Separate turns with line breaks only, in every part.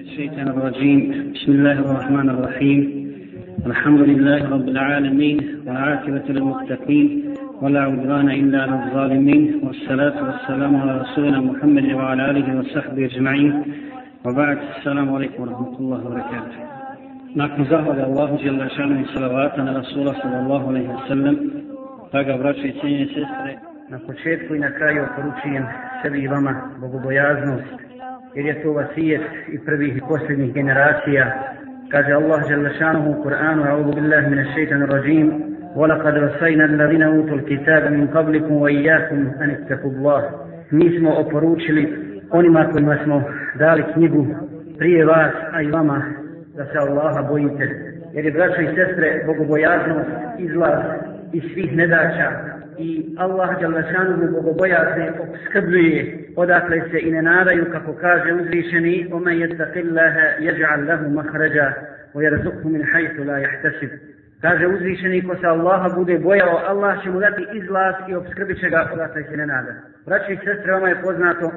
الشيطان الرجيم بسم الله الرحمن الرحيم الحمد لله رب العالمين والعاقبة للمتقين ولا عدوان إلا على الظالمين والصلاة والسلام على رسولنا محمد وعلى آله وصحبه أجمعين وبعد السلام عليكم ورحمة الله وبركاته Nakon zahvala Allahu žele šanu i salavata na Rasula sallallahu alaihi wa sallam, draga braće i cijenje sestre, na početku i na kraju poručujem sebi i vama bogobojaznost jer je to vasijet i prvih i posljednjih generacija. Kaže Allah Želešanuhu u Kur'anu, A'udhu billahi min ashshaytanu rajim, وَلَقَدْ رَسَيْنَا الَّذِينَ أُوتُوا الْكِتَابَ مِنْ قَبْلِكُمْ وَإِيَّاكُمْ أَنِ اتَّقُوا اللَّهَ Mi smo oporučili onima kojima smo dali knjigu prije vas, a i vama, da se Allaha bojite. Jer je, braćo i sestre, bogobojaznost izlaz iz svih nedača, i Allah Đalešanu mu bogobojazne obskrbljuje odakle se i ne nadaju kako kaže uzvišeni ome jezdaqillaha jeđa'al lahu mahređa o jerzuhu min hajtu la jahtasib kaže uzvišeni ko se Allaha bude bojao Allah će mu dati izlaz i obskrbit će ga odakle se ne nada braći i sestre vama je poznato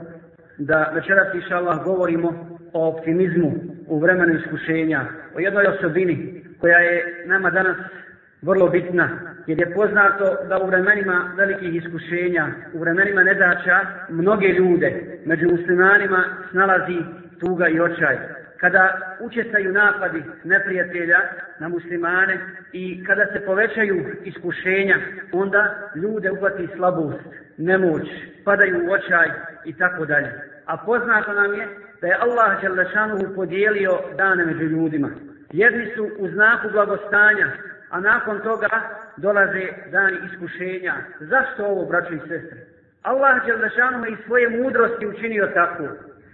da večeras inša Allah govorimo o optimizmu u vremenu iskušenja o jednoj osobini koja je nama danas vrlo bitna jer je poznato da u vremenima velikih iskušenja, u vremenima nedača, mnoge ljude među muslimanima snalazi tuga i očaj. Kada učestaju napadi neprijatelja na muslimane i kada se povećaju iskušenja, onda ljude uhvati slabost, nemoć, padaju u očaj i tako dalje. A poznato nam je da je Allah Đalešanuhu podijelio dane među ljudima. Jedni su u znaku blagostanja, a nakon toga dolaze dani iskušenja. Zašto ovo, braćo i sestre? Allah će zašanome i svoje mudrosti učinio tako,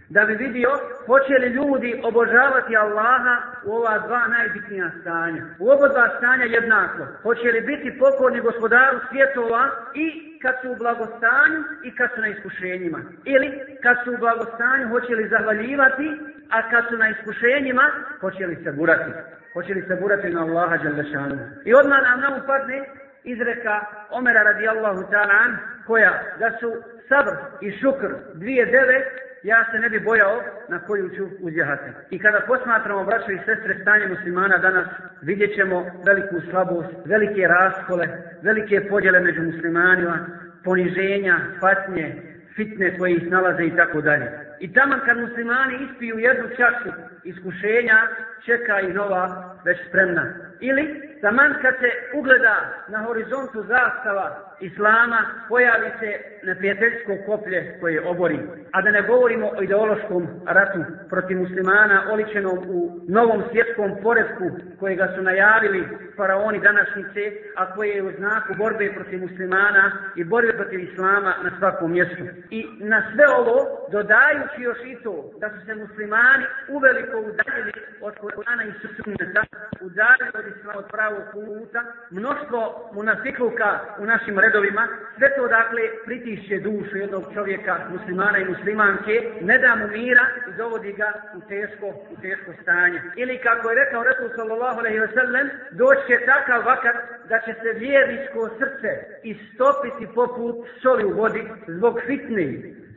da bi vidio počeli ljudi obožavati Allaha u ova dva najbitnija stanja. U oba dva stanja jednako. Počeli biti pokorni gospodaru svjetova i kad su u blagostanju i kad su na iskušenjima. Ili kad su u blagostanju hoćeli zahvaljivati, a kad su na iskušenjima, počeli se burati hoće li se burati na Allaha Đalešanu. I odmah nam nam upadne izreka Omera radijallahu ta'ala koja da su sabr i šukr dvije deve, ja se ne bi bojao na koju ću uzjehati. I kada posmatramo braćo i sestre stanje muslimana danas, vidjet ćemo veliku slabost, velike raskole, velike podjele među muslimanima, poniženja, patnje, fitne koje ih nalaze i tako dalje. I tamo kad muslimani ispiju jednu čašu iskušenja, čeka ih nova već spremna. Ili taman kad se ugleda na horizontu zastava islama pojavi se na prijateljsko koplje koje obori. A da ne govorimo o ideološkom ratu protiv muslimana oličenom u novom svjetskom poredku kojega su najavili faraoni današnjice, a koje je u znaku borbe protiv muslimana i borbe protiv islama na svakom mjestu. I na sve ovo, dodajući još i to da su se muslimani uveliko udaljili od Korana i Sunnata, udaljili od islama od pravog puta, mnoštvo munafikluka u našim redima redovima, sve to dakle pritišće dušu jednog čovjeka, muslimana i muslimanke, ne da mu mira i dovodi ga u teško, u teško stanje. Ili kako je rekao Resul sallallahu alaihi wa sallam, doći će takav vakat da će se vjerničko srce istopiti poput soli u vodi zbog fitne,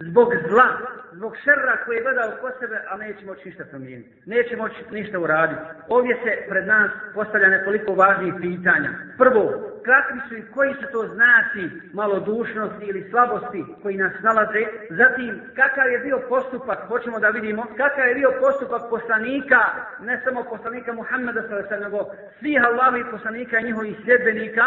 zbog zla, zbog šerra koji je gledao oko sebe, a neće moći ništa promijeniti. Neće moći ništa uraditi. Ovdje se pred nas postavlja nekoliko važnijih pitanja. Prvo, kakvi su i koji su to znaci malodušnosti ili slabosti koji nas nalaze. Zatim, kakav je bio postupak, hoćemo da vidimo, kakav je bio postupak poslanika, ne samo poslanika Muhammeda s.a.v. nego svih Allahovih poslanika i njihovih sljedbenika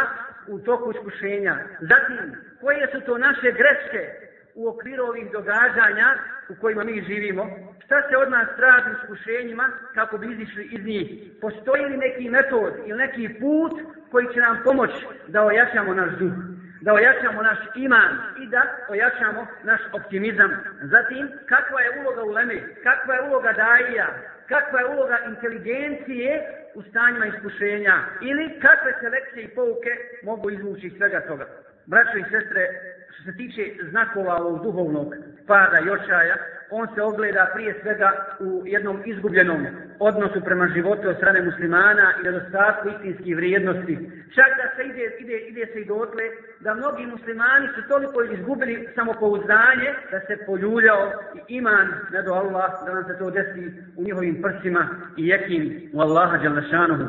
u toku iskušenja. Zatim, koje su to naše greške u okviru ovih događanja u kojima mi živimo, šta se od nas traži iskušenjima kako bi izišli iz njih? Postoji li neki metod ili neki put koji će nam pomoći da ojačamo naš duh, da ojačamo naš iman i da ojačamo naš optimizam? Zatim, kakva je uloga u Leme, kakva je uloga Dajija, kakva je uloga inteligencije u stanjima iskušenja ili kakve selekcije i pouke mogu izvući iz svega toga? Braćo i sestre, što se tiče znakova ovog duhovnog pada i očaja, on se ogleda prije svega u jednom izgubljenom odnosu prema životu od strane muslimana i nedostatku istinskih vrijednosti. Čak da se ide, ide, ide se i dotle da mnogi muslimani su toliko izgubili samopouzdanje da se poljuljao i iman ne do Allah da nam se to desi u njihovim prsima i jekim u Allaha Đalešanohu.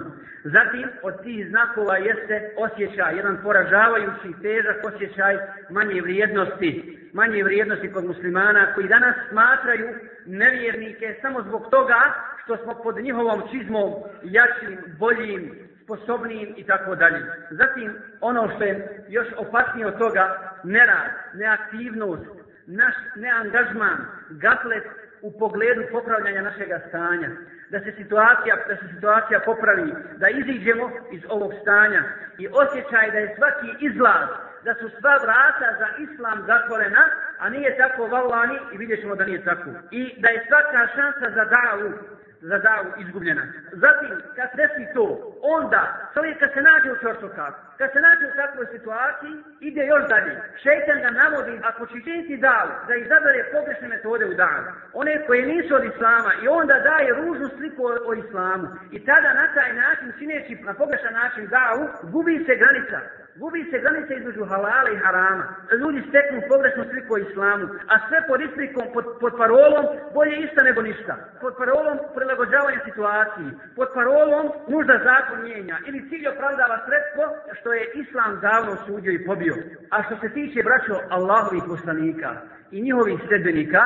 Zatim od tih znakova jeste osjećaj, jedan poražavajući težak osjećaj manje vrijednosti manje vrijednosti kod muslimana koji danas smatraju nevjernike samo zbog toga što smo pod njihovom čizmom jačim, boljim, sposobnijim i tako dalje. Zatim, ono što je još opasnije od toga, nerad, neaktivnost, naš neangažman, gaplet u pogledu popravljanja našeg stanja. Da se situacija, da se situacija popravi, da iziđemo iz ovog stanja i osjećaj da je svaki izlaz da su sva vrata za islam zatvorena, a nije tako vallani i vidjet ćemo da nije tako. I da je svaka šansa za davu, za davu izgubljena. Zatim, kad desi to, onda, čovjek kad se nađe u čortokaku, kad se nađe u takvoj situaciji, ide još dalje. Šeitan ga navodi, ako će činiti davu, da izabere pogrešne metode u dan, one koje nisu od islama, i onda daje ružnu sliku o, o islamu, i tada na taj način, čineći na pogrešan način davu, gubi se granica gubi se granica između halala i harama. Ljudi steknu pogrešnu sliku o islamu, a sve pod isprikom, pod, pod parolom, bolje ista nego ništa. Pod parolom prilagođavanja situaciji, pod parolom nužda zakon mijenja ili cilj opravdava sredstvo što je islam davno sudio i pobio. A što se tiče braćo Allahovih poslanika i njihovih sredbenika,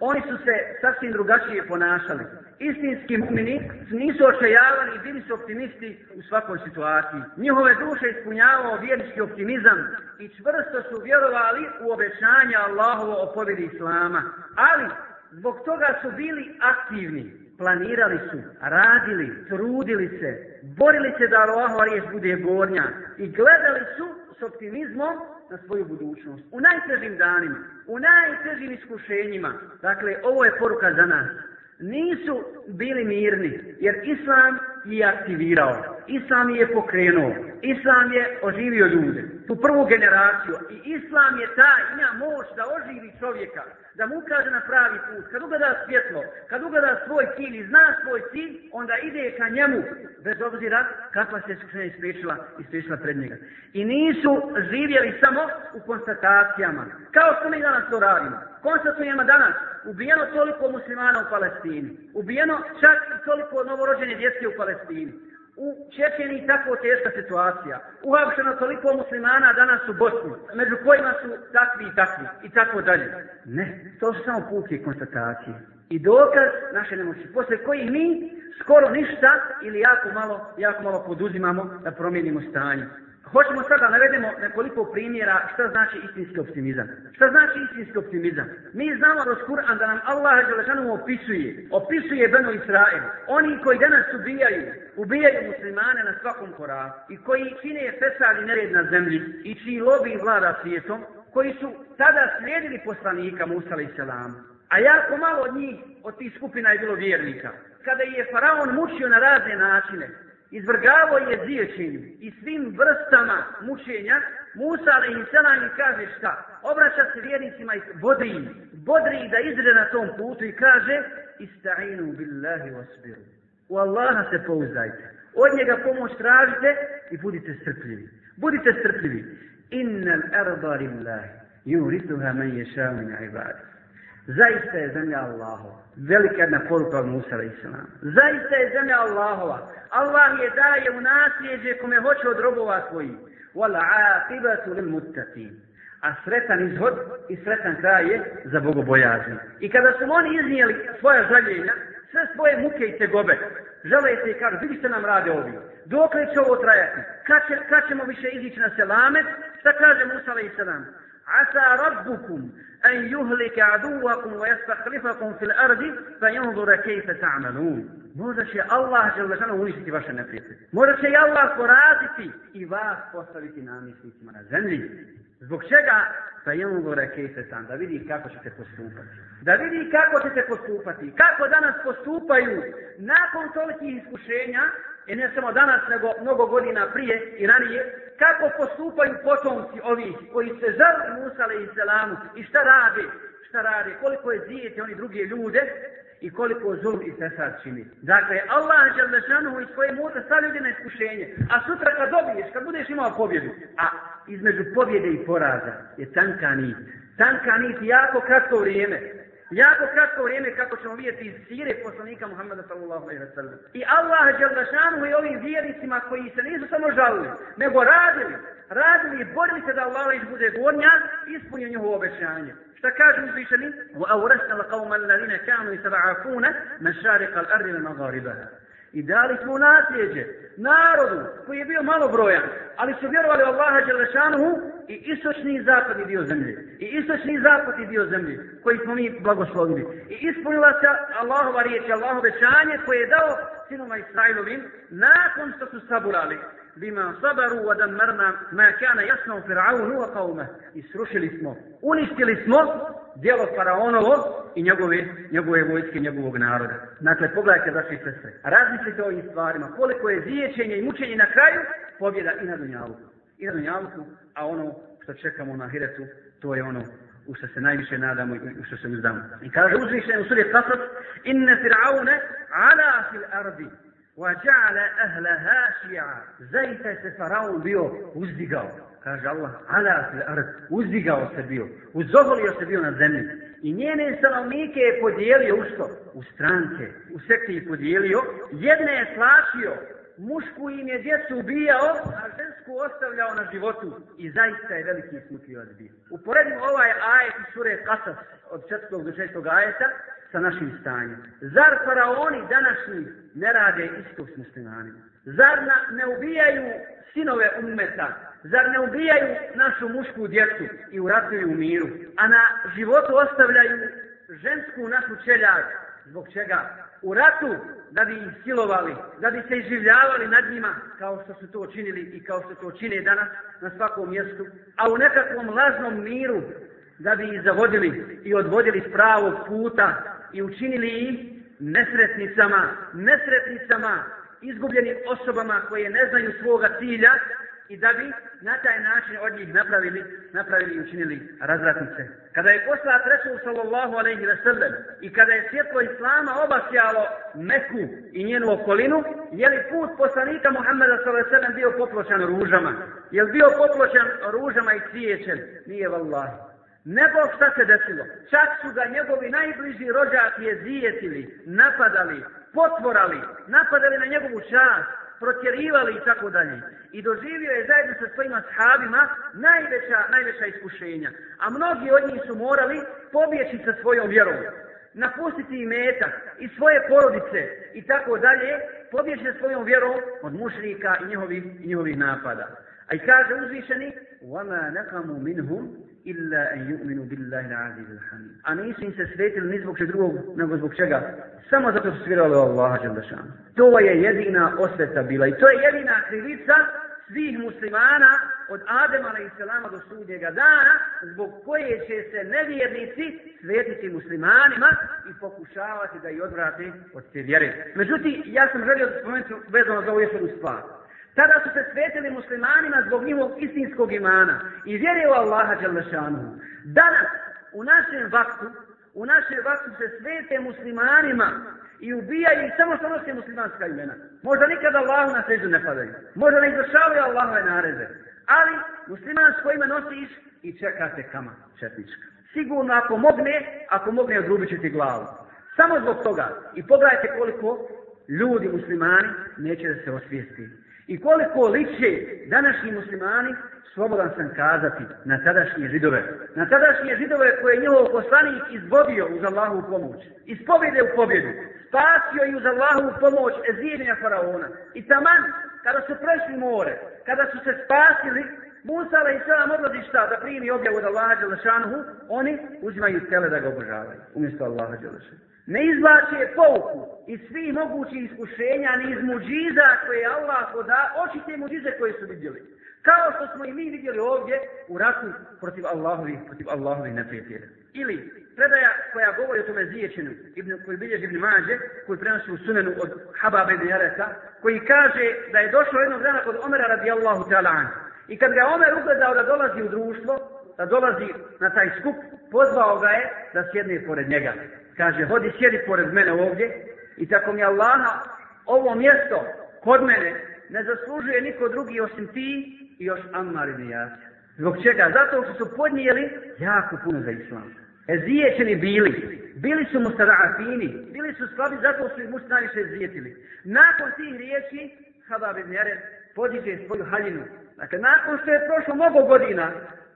oni su se sasvim drugačije ponašali. Istinski mu'mini nisu očajavani i bili su optimisti u svakoj situaciji. Njihove duše ispunjavao vjernički optimizam i čvrsto su vjerovali u obećanje Allahovo o pobjedi Islama. Ali, zbog toga su bili aktivni. Planirali su, radili, trudili se, borili se da Allahova riječ bude gornja i gledali su s optimizmom za svoju budućnost. U najtežim danima, u najtežim iskušenjima, dakle, ovo je poruka za nas, nisu bili mirni, jer Islam je aktivirao, Islam je pokrenuo, Islam je oživio ljude tu prvu generaciju. I islam je ta, ima moć da oživi čovjeka, da mu ukaže na pravi put. Kad ugada svjetlo, kad ugada svoj cilj i zna svoj cilj, onda ide ka njemu, bez obzira kakva se skrena ispričila, ispričila pred njega. I nisu živjeli samo u konstatacijama. Kao što mi danas to radimo. Konstatujemo danas, ubijeno toliko muslimana u Palestini. Ubijeno čak i toliko novorođene djece u Palestini u Čečeni tako teška situacija. Uhapšeno toliko muslimana danas u Bosni, među kojima su takvi i takvi i tako dalje. Ne, to su samo puke konstatacije. I dokaz naše nemoći, posle kojih mi skoro ništa ili jako malo, jako malo poduzimamo da promijenimo stanje. Hoćemo sada da navedemo nekoliko primjera šta znači istinski optimizam. Šta znači istinski optimizam? Mi znamo kroz Kur'an da nam Allah Đelešanu opisuje, opisuje Beno Israel. Oni koji danas ubijaju, ubijaju muslimane na svakom koraku i koji čine fesali nered na zemlji i čiji lobi vlada svijetom, koji su tada slijedili poslanika Musa i Selam. A jako malo od njih, od tih skupina je bilo vjernika. Kada je Faraon mučio na razne načine, izvrgavao je zječenju i svim vrstama mučenja, Musa alaihi salam i kaže šta? Obraća se vjernicima i bodri im. Bodri da izre na tom putu i kaže Istainu billahi wasbiru. U Allaha se pouzdajte. Od njega pomoć tražite i budite strpljivi. Budite strpljivi. Innal arda lillahi. Yurithuha man yasha min ibadihi. Zaista je zemlja Allahova. Velika jedna poruka Musa Islama. Zaista je zemlja Allahova. Allah je daje u nasljeđe kome hoće od robova svoji. Wala aqibatu lil muttaqin. A sretan izhod i sretan kraj je za bogobojazni. I kada su oni iznijeli svoje žaljenja, sve svoje muke i tegobe, želejte i kažu, vidi što nam rade ovi. Dokle će ovo trajati? Kad, će, kad ćemo više izići na selamet? Šta kaže Musa Islama? عسى ربكم أن يهلك عدوكم ويستخلفكم في الأرض فينظر كيف تعملون Možda će Allah žele da uništiti vaše neprijatelje. Možda će i Allah poraditi i vas postaviti namisnicima na zemlji. Zbog čega? Pa je ono gore kejfe sam, da vidi kako ćete postupati. Da vidi kako ćete postupati. Kako danas postupaju nakon tolikih iskušenja, i ne samo danas, nego mnogo godina prije i ranije, kako postupaju potomci ovih koji se žali Musa alaihi selamu i šta radi, šta radi, koliko je zijete oni druge ljude i koliko zul i se sad čini. Dakle, Allah je lešanuhu i svoje mudre sta ljudi na iskušenje, a sutra kad dobiješ, kad budeš imao pobjedu, a između pobjede i poraza je tanka nit, tanka nit jako kratko vrijeme, jako kratko vrijeme kako ćemo vidjeti iz sire poslanika Muhammeda sallallahu alaihi wa sallam. I Allah je zašanu i ovim vjernicima koji se nisu samo žalili, nego radili, radili i borili se da Allah iz bude gornja, ispunio njihovo obećanje. Šta kažu uzvišeni? وَأَوْرَسْنَ لَقَوْمَ الَّذِينَ كَانُوا يَسَبَعَفُونَ مَشَارِقَ الْأَرْضِ لَمَغَارِبَهَا I dali smo nasljeđe narodu koji je bio malo brojan, ali su vjerovali u Allaha Đelešanuhu i istočni i zapadni dio zemlje. I istočni i zapadni dio zemlje koji smo mi blagoslovili. I ispunila se Allahova riječ, Allahove šanje koje je dao sinoma Israilovim nakon što su saburali bima sabaru wa dammarna ma kana yasna fir'aun wa qaumuh isrušili smo uništili smo djelo faraonovo i njegove njegove vojske njegovog naroda dakle pogledajte da se sve razmislite o ovim stvarima koliko je ziječenje i mučenje na kraju pobjeda i na dunjalu i na dunjalu a ono što čekamo na hiretu to je ono u što se najviše nadamo i u što se uzdamo. I kaže uzvišen u suri Kasat, inne fir'aune ala fil ardi, وجعل أهلها شيعا زيت سفراو بيو وزيقاو كاج الله على في الأرض وزيقاو سبيو وزغل يسبيو نزمي I njene stanovnike je podijelio u što? U stranke. U sekti je podijelio. Jedne je tlačio. Mušku im je djecu ubijao, a žensku ostavljao na životu. I zaista je veliki smutljivac bio. Uporedimo ovaj ajet iz sure Kasas od 4. do 6. ajeta sa našim stanjem. Zar faraoni današnji ne rade isto s muslimanima? Zar na, ne ubijaju sinove umeta? Zar ne ubijaju našu mušku djecu i uratuju u miru? A na životu ostavljaju žensku našu čeljak? Zbog čega? U ratu da bi ih silovali, da bi se iživljavali nad njima kao što su to činili i kao što to čine danas na svakom mjestu. A u nekakvom lažnom miru da bi ih zavodili i odvodili s pravog puta i učinili ih nesretnicama, nesretnicama, izgubljenim osobama koje ne znaju svoga cilja i da bi na taj način od njih napravili, napravili i učinili razratnice. Kada je poslat Resul sallallahu alaihi wa sallam i kada je svjetlo Islama obasjalo Meku i njenu okolinu, je li put poslanika Muhammeda sallallahu alaihi wa sallam bio popločan ružama? Je li bio popločan ružama i cvijećem? Nije vallahu nego šta se desilo. Čak su ga njegovi najbliži rođaci jezijetili, napadali, potvorali, napadali na njegovu čast, protjerivali i tako dalje. I doživio je zajedno sa svojim ashabima najveća, najveća iskušenja. A mnogi od njih su morali pobjeći sa svojom vjerom. Napustiti i meta, i svoje porodice, i tako dalje, pobjeći sa svojom vjerom od mušnika i njihovih, i njihovih napada. A i kaže uzvišeni, وَمَا نَكَمُ مِنْهُمْ illa an yu'minu billahi al-aziz al-hamid. A nisu im se svetili ni zbog drugog, nego zbog čega? Samo zato što su vjerovali u Allaha dželle To je jedina osveta bila i to je jedina krivica svih muslimana od Adema alejselama do sudnjega dana zbog koje će se nevjernici svetiti muslimanima i pokušavati da ih odvrate od te vjere. Međutim, ja sam želio spomenuti vezano za ovu jednu stvar. Tada su se svetili muslimanima zbog njihovog istinskog imana i vjere u Allaha Đalešanu. Danas, u našem vaktu, u našem vaktu se svete muslimanima i ubijaju ih samo što nosi muslimanska imena. Možda nikad Allahu na sređu ne padaju. Možda ne izvršavaju Allahove nareze. Ali muslimansko ime nosiš i čeka se kama četnička. Sigurno ako mogne, ako mogne odrubit ću ti glavu. Samo zbog toga. I pogledajte koliko ljudi muslimani neće da se osvijestiti. I koliko liče današnji muslimani, slobodan sam kazati na tadašnje židove. Na tadašnje židove koje je njelov poslanik izbodio uz Allahu pomoć. Iz pobjede u pobjedu. Spasio je uz Allahu pomoć ezirnja faraona. I taman, kada su prešli more, kada su se spasili, Musa i sada odlazi šta da primi objavu od Allaha Đelešanuhu, oni uzimaju tele da ga obožavaju, umjesto Allaha Đelešanuhu ne izvlače pouku iz svih mogućih iskušenja, ni iz muđiza koje je Allah poda, oči te muđize koje su vidjeli. Kao što smo i mi vidjeli ovdje u ratu protiv Allahovi, protiv Allahovi neprijatelja. Ili predaja koja govori o tome ziječenu, ibn, koji bilježi Ibn Mađe, koji prenosi u sunenu od Hababa ibn Jareta, koji kaže da je došao jednog dana kod Omera radijallahu ta'ala I kad ga Omer ugledao da dolazi u društvo, da dolazi na taj skup, pozvao ga je da sjedne pored njega kaže, hodi sjedi pored mene ovdje i tako mi Allaha ovo mjesto kod mene ne zaslužuje niko drugi osim ti i još Ammar i Zbog čega? Zato što su podnijeli jako puno za islam. Ezijećeni bili, bili su mu sarafini, bili su slabi, zato su ih muši najviše ezijetili. Nakon tih riječi, Habab ibn Jared podiže svoju haljinu. Dakle, nakon što je prošlo mnogo godina,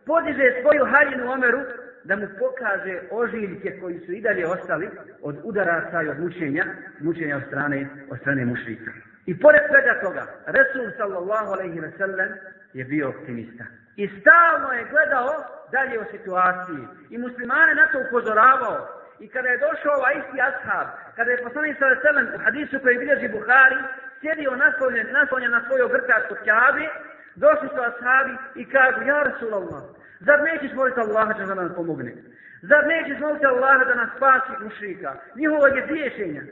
podiže svoju haljinu Omeru da mu pokaže ožiljke koji su i dalje ostali od udaraca i od mučenja, mučenja od strane, od strane mušlika. I pored svega toga, Resul sallallahu alaihi wa sallam je bio optimista. I stalno je gledao dalje o situaciji. I muslimane na to upozoravao. I kada je došao ovaj isti ashab, kada je poslanik sallallahu alaihi wa sallam u hadisu koji bilježi Buhari, sjedio naslonjen, naslonjen na svoju vrtačku kjabi, došli su ashabi i kažu, ja Rasulallah, Zar nećeš moliti Allaha da nam pomogne? Zar nećeš moliti Allaha da nas spasi mušrika? Njihovo je griješenja.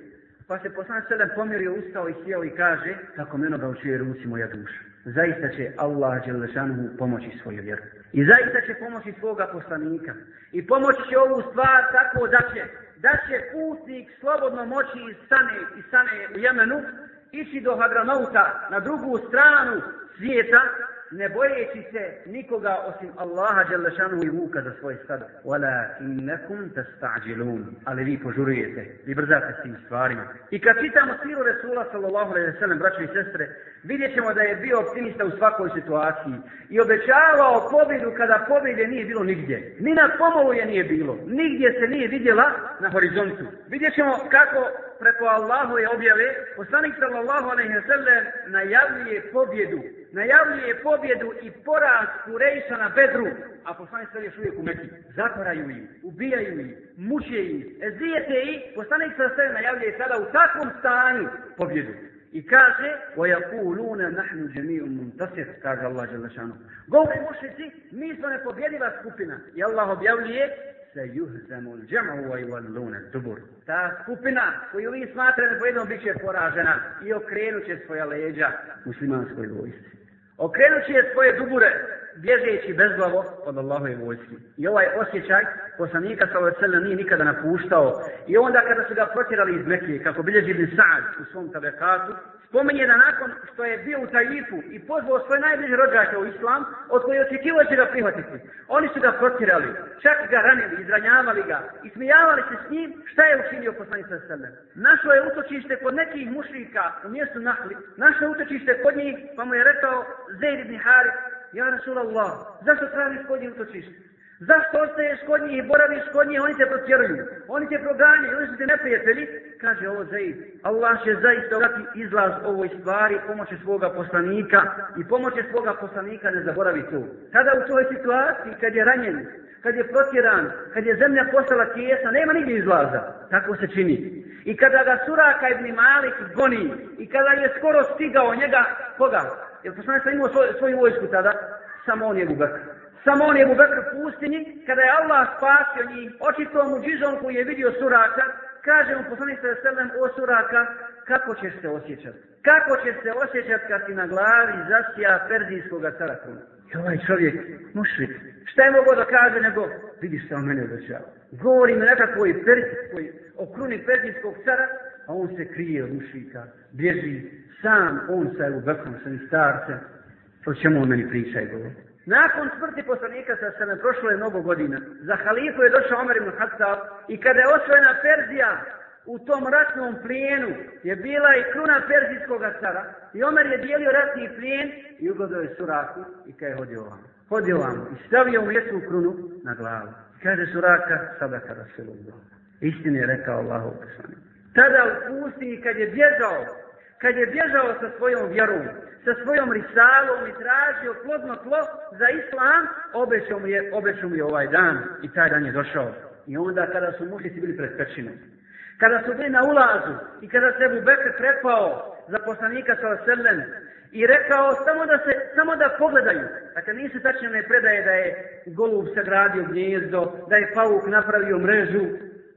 Pa se poslan sedem pomirio, ustao i sjeo i kaže, tako meno ga učuje ruci moja duša. Zaista će Allah Đelešanu pomoći svoju vjeru. I zaista će pomoći svoga poslanika. I pomoći će ovu stvar tako da će, da će putnik slobodno moći iz sane, iz sane u Jemenu ići do Hadramauta na drugu stranu svijeta ne bojeći se nikoga osim Allaha Đelešanu i vuka za svoj sad. Wala innakum tasta'đilun. Ali vi požurujete, vi brzate s tim stvarima. I kad čitamo siru Resula sallallahu alaihi wa sallam, braći i sestre, vidjet ćemo da je bio optimista u svakoj situaciji i obećavao pobjedu kada pobjede nije bilo nigdje. Ni na pomolu je nije bilo. Nigdje se nije vidjela na horizontu. Vidjet ćemo kako preko Allahove objave, poslanik sallallahu alaihi wa sallam najavljuje pobjedu najavljuje pobjedu i poraz Kurejša na Bedru, a poslanik sada još uvijek u Mekiju. Zatvaraju ih, ubijaju ih, muče ih, ezijete ih, poslanik sada sada najavljuje sada u takvom stanju pobjedu. I kaže, وَيَقُولُونَ نَحْنُ جَمِيُمْ مُنْتَسِرُ kaže Allah Želešanu. Govori mušici, mi smo nepobjediva skupina. I Allah objavljuje, se juhzemu džemu i vallun dubur. Ta skupina koju vi smatrate po jednom bit će poražena i okrenut će svoja leđa muslimanskoj vojsci. Okrenut će svoje dubure bježeći bezglavo od Allahove vojski. I ovaj osjećaj poslanika sa ove celine nije nikada napuštao. I onda kada su ga protjerali iz Mekije, kako bilježi bin Sa'ad u svom tabekatu, spominje da nakon što je bio u Tajifu i pozvao svoje najbliže rođake u islam, od koje očekivao će ga prihvatiti. Oni su ga protirali, čak ga ranili, izranjavali ga i smijavali se s njim šta je učinio poslanica Sallam. Našao je utočište kod nekih mušljika u mjestu Nahli, našao je utočište kod njih, pa mu je rekao Zaid ibn Harith, Ja Rasulallah, zašto traviš kod njih utočište? Zašto ostaješ kod njih i boraviš kod njih, oni te protjeruju. Oni te proganje, oni su te neprijatelji. Kaže ovo zaid. Allah će zaista dati izlaz ovoj stvari, pomoći svoga poslanika i pomoći svoga poslanika ne zaboravi tu. Kada u toj situaciji, kad je ranjen, kad je protjeran, kad je zemlja postala tijesna, nema nigdje izlaza. Tako se čini. I kada ga suraka ibn Malik goni, i kada je skoro stigao njega, koga? Jer poslanica imao svoj, svoju vojsku tada, samo on je gubak. Samo on je u Bekr pustinji, kada je Allah spasio njih, očito mu džizom koji je vidio suraka, kaže mu poslanik sa selem o suraka, kako ćeš se osjećati? Kako ćeš se osjećati kad ti na glavi zasija perzijskog carakuna? I ovaj čovjek, mušlik, šta je mogo da kaže nego, vidiš se o mene obećao. Govori mi nekakvoj perzijskoj, o kruni perzijskog cara, a on se krije od mušlika, bježi sam, on sa Ebu Bekrom, sa ni starcem, o čemu on meni priča i govori? Nakon smrti poslanika sa sveme prošlo je mnogo godina. Za halifu je došao Omer ibn Hatsav i kada je osvojena Perzija u tom ratnom plijenu je bila i kruna perzijskog cara i Omer je dijelio ratni plijen i ugodio je Suraku i kada je hodio vam. Hodio vam i stavio mu jednu krunu na glavu. I kaže Suraka, sada kada se Istine je rekao Allahu poslanik. Tada u pustinji kad je bježao kad je bježao sa svojom vjerom, sa svojom risalom i tražio plodno tlo za islam, obećao mu je, obećao mu je ovaj dan i taj dan je došao. I onda kada su mušnici bili pred pećinom, kada su bili na ulazu i kada se Ebu Bekr prepao za poslanika sa Selen i rekao samo da se samo da pogledaju. Dakle, nisu tačne ne predaje da je golub sagradio gnjezdo, da je pauk napravio mrežu.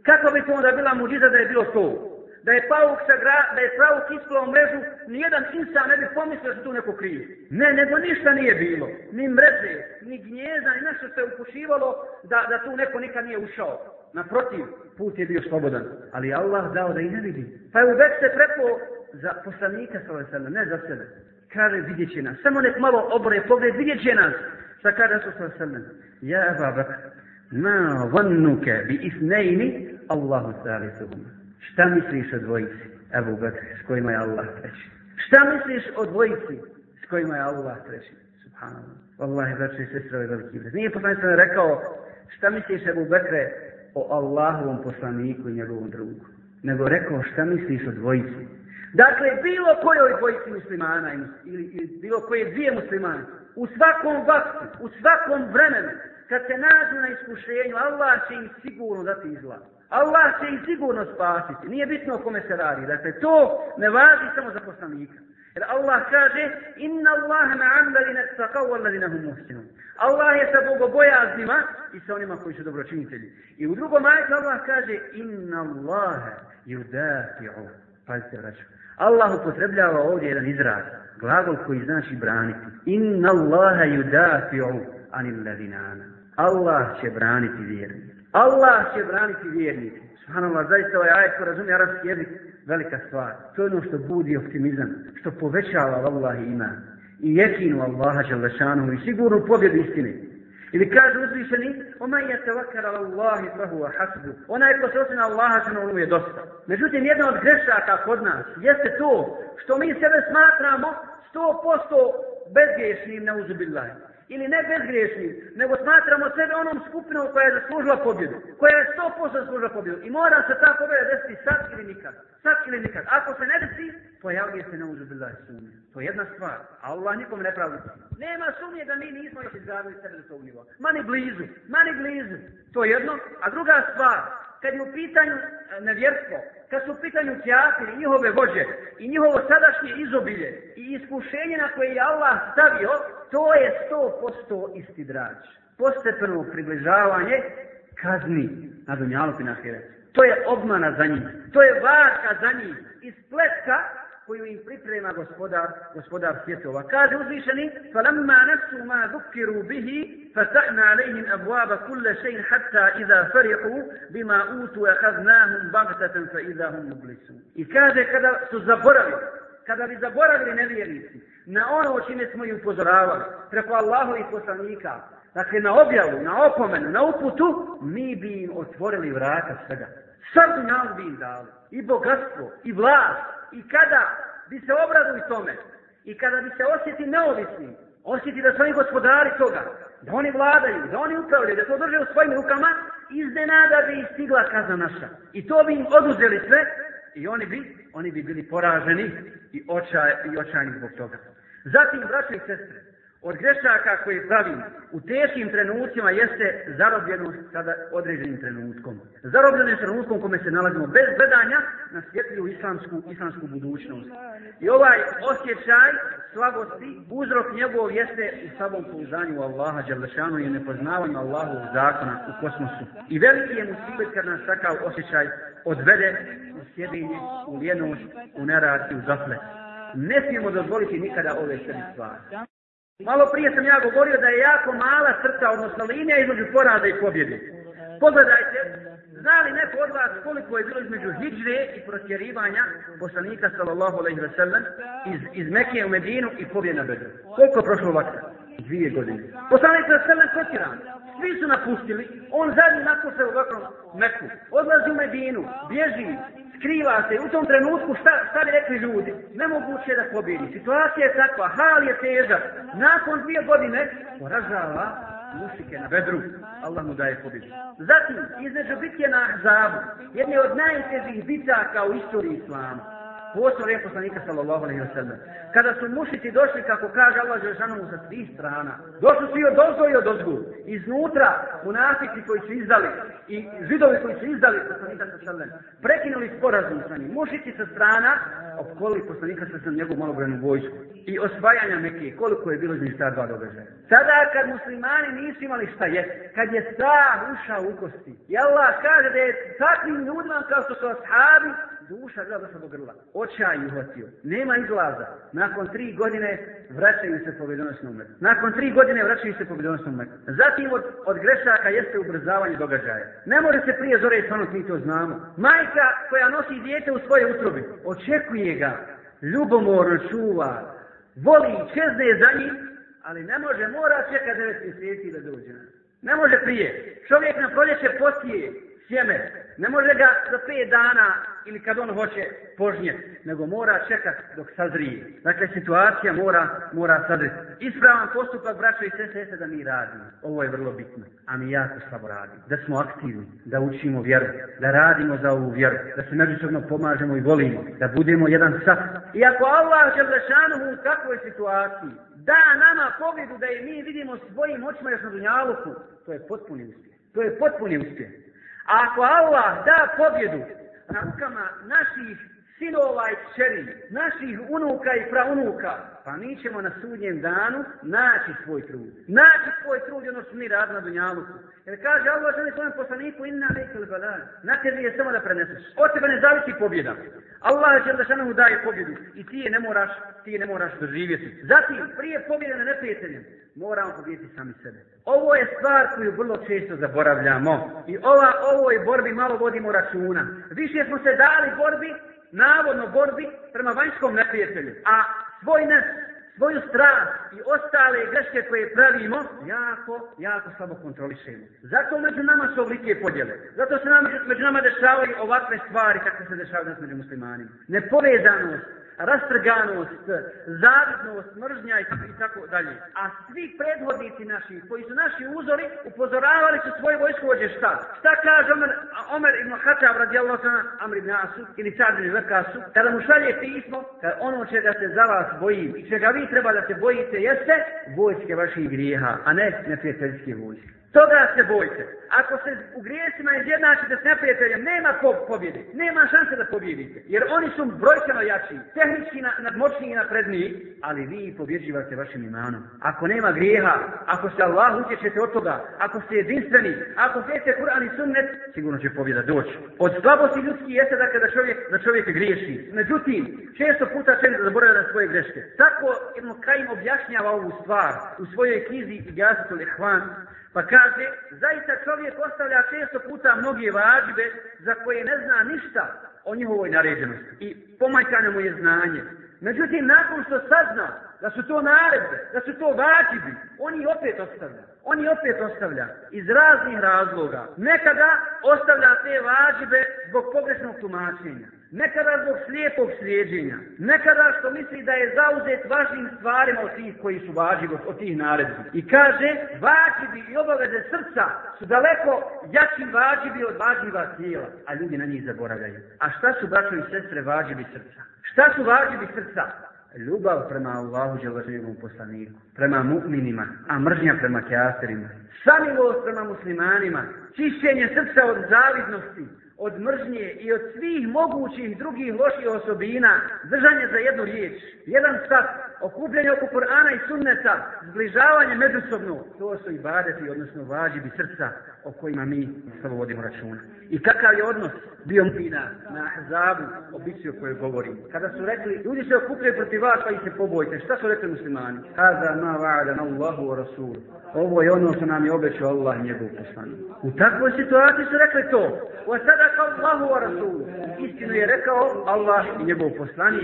Kako bi to onda bila muđiza da je bilo to? da je pauk sa gra, da je pauk isplao mrežu, nijedan insan ne bi pomislio da se tu neko krije. Ne, nego ništa nije bilo. Ni mreže, ni gnjeza, ni nešto se upušivalo da, da tu neko nikad nije ušao. Naprotiv, put je bio slobodan. Ali Allah dao da i ne vidi. Pa je uvek se prepo za poslanika, sallam, ne za sebe. Kaže, vidjet će nas. Samo nek malo obre pogled, vidjet će nas. Šta kaže su sa sallam? Ja, babak, ma vannuke bi isnejni Allahu sallam šta misliš o dvojici, Ebu Bekr, s kojima je Allah treći? Šta misliš o dvojici s kojima je Allah treći? Subhanallah. Wallahi, braći i sestre, ovaj veliki ibrat. Nije poslanik sam rekao, šta misliš Ebu Bekr o Allahovom poslaniku i njegovom drugu? Nego rekao, šta misliš o dvojici? Dakle, bilo kojoj dvojici muslimana ili, ili bilo koje dvije muslimane, u svakom vaktu, u svakom vremenu, kad se nađu na iskušenju, Allah će im sigurno dati izlaz. Allah će ih sigurno spasiti. Nije bitno o kome se radi. Dakle, to ne važi samo za poslanika. Jer Allah kaže, inna Allah ma'am dalina saqav valladina hum muhsinu. Allah je sa bogobojaznima i sa onima koji su dobročinitelji. I u drugom ajtu Allah kaže, inna Allah judafi'u. Pazite, vraću. Allah upotrebljava ovdje jedan izraz. Glagol koji znači braniti. Inna Allah judafi'u anil ladinana. Allah će braniti vjernike. Allah će braniti vjernik. Subhanallah, zaista ovaj ajet ko razumije arabski jezik, velika stvar. To je ono što budi optimizam, što povećava Allah ima. I jekinu Allaha želešanu i sigurnu pobjedu istine. Ili kaže uzvišeni, oma je te vakara Allahi prahu wa hasbu. Ona je posljedna Allaha će na ono je dosta. Međutim, jedna od grešaka kod nas jeste to što mi sebe smatramo 100% bezgrešnim na uzubillahima ili ne bezgriješni, nego smatramo sebe onom skupinom koja je zaslužila pobjedu, koja je 100% zaslužila pobjedu i mora se ta pobjeda desiti sad ili nikad, sad ili nikad. Ako se ne desi, pojavljuje se na uđu bila sumnje. To je jedna stvar, a Allah nikom ne pravi. Nema sumnje da mi nismo još izgledali sebe do tog nivoa. Mani blizu, mani blizu, to je jedno. A druga stvar, kad je u pitanju e, nevjerstvo, kad su u pitanju kjafiri, njihove vođe i njihovo sadašnje izobilje i iskušenje na koje je Allah stavio, to je sto posto isti drađ. Postepeno približavanje kazni na dunjalu i na hiracu. To je obmana za njih. To je varka za njih. Iz pletka koju im priprema gospodar, gospodar svjetova. Kaže uzvišeni, فَلَمَّا نَسُوا مَا ذُكِّرُوا بِهِ فَسَحْنَا عَلَيْهِمْ أَبْوَابَ كُلَّ شَيْنْ حَتَّى إِذَا فَرِحُوا بِمَا أُوتُوا أَخَذْنَاهُمْ بَغْتَةً فَإِذَا هُمْ مُبْلِسُونَ I kaže kada su zaboravili, kada bi zaboravili nevjerici, na ono o čime smo im upozoravali, preko Allahu i poslanika, dakle na objavu, na opomenu, na uputu, mi bi im otvorili vrata svega. Sad nam bi im dali i bogatstvo, i vlast, i kada bi se obraduj tome i kada bi se osjeti neovisnim, osjeti da su oni gospodari toga, da oni vladaju, da oni upravljaju, da to drže u svojim rukama, iznenada bi ih stigla kazna naša. I to bi im oduzeli sve i oni bi, oni bi bili poraženi i, očaj, i očajni zbog toga. Zatim, braće i sestre, od grešaka koje pravim u teškim trenucima jeste zarobljenost sada određenim trenutkom. Zarobljenost trenutkom kome se nalazimo bez gledanja na svjetlju islamsku, islamsku budućnost. I ovaj osjećaj slabosti, uzrok njegov jeste u sabom pouzanju Allaha Đerlešanu i nepoznavanju Allahovog zakona u kosmosu. I veliki je mu sibet kad nas takav osjećaj odvede u sjedinje, u ljenost, u nerad i u zaflet. Ne smijemo dozvoliti nikada ove sebi stvari. Malo prije sam ja govorio da je jako mala srca, odnosno linija između poraza i pobjede. Pogledajte, zna li neko od vas koliko je bilo između hijđre i protjerivanja poslanika sallallahu alaihi wa sallam iz, iz Mekije u Medinu i pobjede na Bedru? Koliko je prošlo vakta? Dvije godine. Poslanik sallallahu alaihi wa sallam protjeran svi su napustili, on zadnji nakon se odakle Meku, odlazi u Medinu, bježi, skriva se, u tom trenutku šta, šta bi rekli ljudi, nemoguće je da pobjedi, situacija je takva, hal je teža, nakon dvije godine poražava musike na bedru, Allah mu daje pobjedu. Zatim, između bitke na Ahzabu, jedne od najtežih bitaka u istoriji Islama, posao je poslanika sallallahu alaihi wa sallam. Kada su mušiti došli, kako kaže Allah Žešanom, sa tri strana, došli su i od ozgo i od ozgo. Iznutra, munafici koji su izdali i židovi koji su izdali poslanika sallallahu alaihi wa sallam, prekinuli sporazum sa njim. Mušiti sa strana, opkoli poslanika sa sallam njegovu malobranu vojsku. I osvajanja neke, koliko je bilo između ta dva događaja. Sada kad muslimani nisu imali šta je, kad je strah ušao u kosti, i Allah kaže da je takvim ljudima kao što su ashabi, duša gleda došla do grla. Očaj ih otio. Nema izlaza. Nakon tri godine vraćaju se pobjedonosno umet. Nakon tri godine vraćaju se pobjedonosno umet. Zatim od, od grešaka jeste ubrzavanje događaja. Ne može se prije zore i sanot, mi to znamo. Majka koja nosi dijete u svoje utrobi, očekuje ga, ljubomorno čuva, voli i čezne za njim, ali ne može, mora čekati 9 mjeseci da dođe. Ne može prije. Čovjek na proljeće postije, sjeme. Ne može ga za 5 dana ili kad on hoće požnjeti, nego mora čekat dok sazrije. Dakle, situacija mora, mora sazriti. Ispravan postupak, braćo i sese, se da mi radimo. Ovo je vrlo bitno, a mi jako slabo radimo. Da smo aktivni, da učimo vjeru, da radimo za ovu vjeru, da se međusobno pomažemo i volimo, da budemo jedan sat. I ako Allah će u takvoj situaciji, da nama pobjedu da je mi vidimo svojim očima još na dunjaluku, to je potpuni uspjeh. To je potpuni uspjeh ako Allah da pobjedu rukama naših sinova i čeri, naših unuka i praunuka, pa mi ćemo na sudnjem danu naći svoj trud. Naći svoj trud, ono što mi radimo na Dunjaluku. Jer kaže Allah želi svojom poslaniku, inna neki li badan. Na tebi je samo da preneseš. Od tebe ne zavisi pobjeda. Allah će da šanomu daje pobjedu. I ti je ne moraš, ti je ne moraš doživjeti. Zatim, prije pobjede na neprijeteljem, moramo pobijeti sami sebe. Ovo je stvar koju vrlo često zaboravljamo. I ova, ovoj borbi malo vodimo računa. Više smo se dali borbi, navodno borbi prema vanjskom neprijatelju. A svoj nef, svoju strast i ostale greške koje pravimo, jako, jako slabo kontrolišemo. Zato među nama su ovlike podjele. Zato se nam, među nama dešavaju ovakve stvari kako se dešavaju nas među muslimanima. Nepovezanost rastrganost, zavidnost, mržnja i tako dalje. A svi predvodnici naši, koji su naši uzori, upozoravali su svoje vojskovođe šta? Šta kaže Omer, Omer ibn Khattab radijallahu sana Amr ibn Asu ili Sad ibn Zakasu? Kada mu šalje pismo, kada ono čega se za vas boji i čega vi treba da se bojite jeste vojske vaših grijeha, a ne neprijateljske vojske. Toga se bojite ako se u grijesima izjednačite s neprijateljem, nema ko pobjede. Nema šanse da pobjedite. Jer oni su brojčano jači, tehnički na, nadmoćni i napredniji, ali vi pobjeđivate vašim imanom. Ako nema grijeha, ako se Allah utječete od toga, ako ste jedinstveni, ako ste Kur'an i sunnet, sigurno će pobjeda doći. Od slabosti ljudski jeste da kada čovjek, da čovjek griješi. Međutim, često puta čovjek zaboravlja na svoje greške. Tako, jedno, Kajim objašnjava ovu stvar u svojoj knjizi Gazetul Ihvan, pa kaže, zaista čovjek čovjek ostavlja često puta mnoge vađbe za koje ne zna ništa o njihovoj naređenosti i pomajkane mu je znanje. Međutim, nakon što sazna da su to naredbe, da su to vađbi, oni opet ostavlja. Oni opet ostavlja iz raznih razloga. Nekada ostavlja te vađbe zbog pogrešnog tumačenja. Nekada zbog slijepog slijedženja, nekada što misli da je zauzet važnim stvarima od tih koji su važni od tih naredbi. I kaže, vađivi i obaveze srca su daleko jačim vađivi od vađiva tijela, a ljudi na njih zaboravljaju. A šta su, braćo i sestre, vađivi srca? Šta su vađivi srca? Ljubav prema Allahu dželaživom poslaniku, prema mu'minima, a mržnja prema kjaterima, samilost prema muslimanima, čišćenje srca od zavidnosti, od mržnje i od svih mogućih drugih loših osobina, držanje za jednu riječ, jedan stav, okupljanje oko Kur'ana i sunneta, zbližavanje međusobno, to su i badeti, odnosno vađibi srca o kojima mi samo vodimo računa. I kakav je odnos bio Mubina na Ahzabu, o bici o kojoj govorim. Kada su rekli, ljudi se okupljaju protiv vas, pa ih se pobojte. Šta su rekli muslimani? Haza ma va'ada na Allahu wa Rasul. Ovo je ono što nam je obećao Allah njegov poslani. U takvoj situaciji su rekli to. Wa sadaka Allahu wa Rasul. Istinu je rekao Allah i njegov poslani.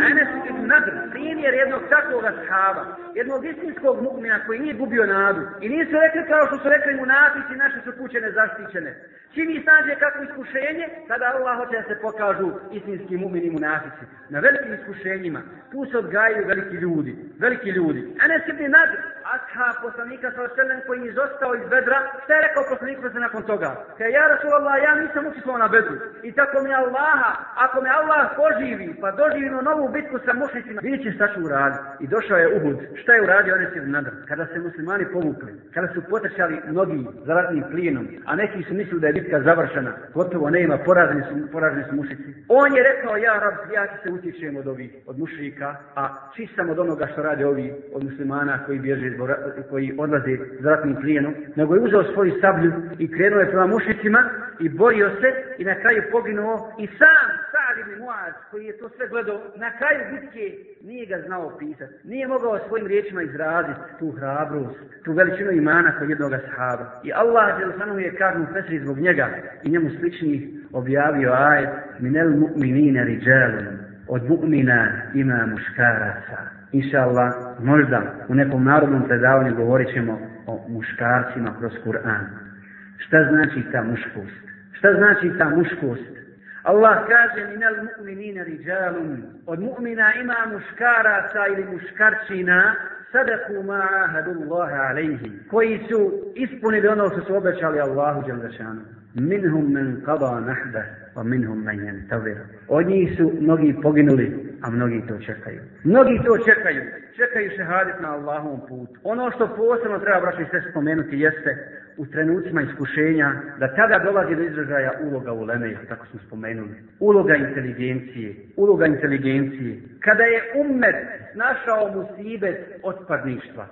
A ne su ti nadr. Primjer jednog takvog ashaba, jednog istinskog mu'mina koji nije gubio nadu i nije se rekli kao što su rekli mu natici, naše su kuće nezaštićene. Čim i snađe kako iskušenje, kada Allah hoće da se pokažu istinski mu'mini mu natici. Na velikim iskušenjima, tu se odgajaju veliki ljudi, veliki ljudi. A ne se bi nadu, Atha, poslanika sa Oselem, koji je izostao iz bedra, šta je rekao poslanik sa nakon toga? Kaj ja, Rasulallah, ja nisam učitlo na bedru. I tako mi Allaha, ako me Allah poživi, pa doživimo novu bitku sa mušnicima, vidjet će šta ću uraditi. I došao je Uhud. Šta je uradio Anas ibn Nadr? Kada se muslimani povukli, kada su potrećali mnogi za ratnim plijenom, a neki su mislili da je bitka završena, gotovo ne ima, poraženi su, poraženi su mušnici. On je rekao, ja, Rab, ja ti se utječem od ovih, od mušnika, a čistam od onoga što rade ovi od muslimana koji bježe iz koji odlaze za ratnim plijenom, nego je uzeo svoju sablju i krenuo je prema mušicima i borio se i na kraju poginuo i sam Salim Muaz koji je to sve gledao na kraju bitke nije ga znao pisati. Nije mogao svojim riječima izraziti tu hrabrost, tu veličinu imana kod jednog sahaba. I Allah je samo je karnu fesri zbog njega i njemu sličnih objavio ajed minel mu'minine riđelom od mu'mina ima muškaraca. Inša Allah, možda u nekom narodnom predavanju govorit ćemo o muškarcima kroz Kur'an. Šta znači ta muškost? Šta znači ta muškost? Allah kaže, minel mu'minina riđalun, od mu'mina ima muškaraca ili muškarčina, sadaku ma'ahadu Allahe alaihi, koji su ispunili ono što su obećali Allahu Đelešanu minhum men kaba nahda, wa minhum men jentavir. Od njih su mnogi poginuli, a mnogi to čekaju. Mnogi to čekaju. Čekaju se hadit na Allahovom putu. Ono što posebno treba braći sve spomenuti jeste u trenucima iskušenja da tada dolazi do izražaja uloga u Lemeju, tako smo spomenuli. Uloga inteligencije. Uloga inteligencije. Kada je ummet našao musibet otpadništva,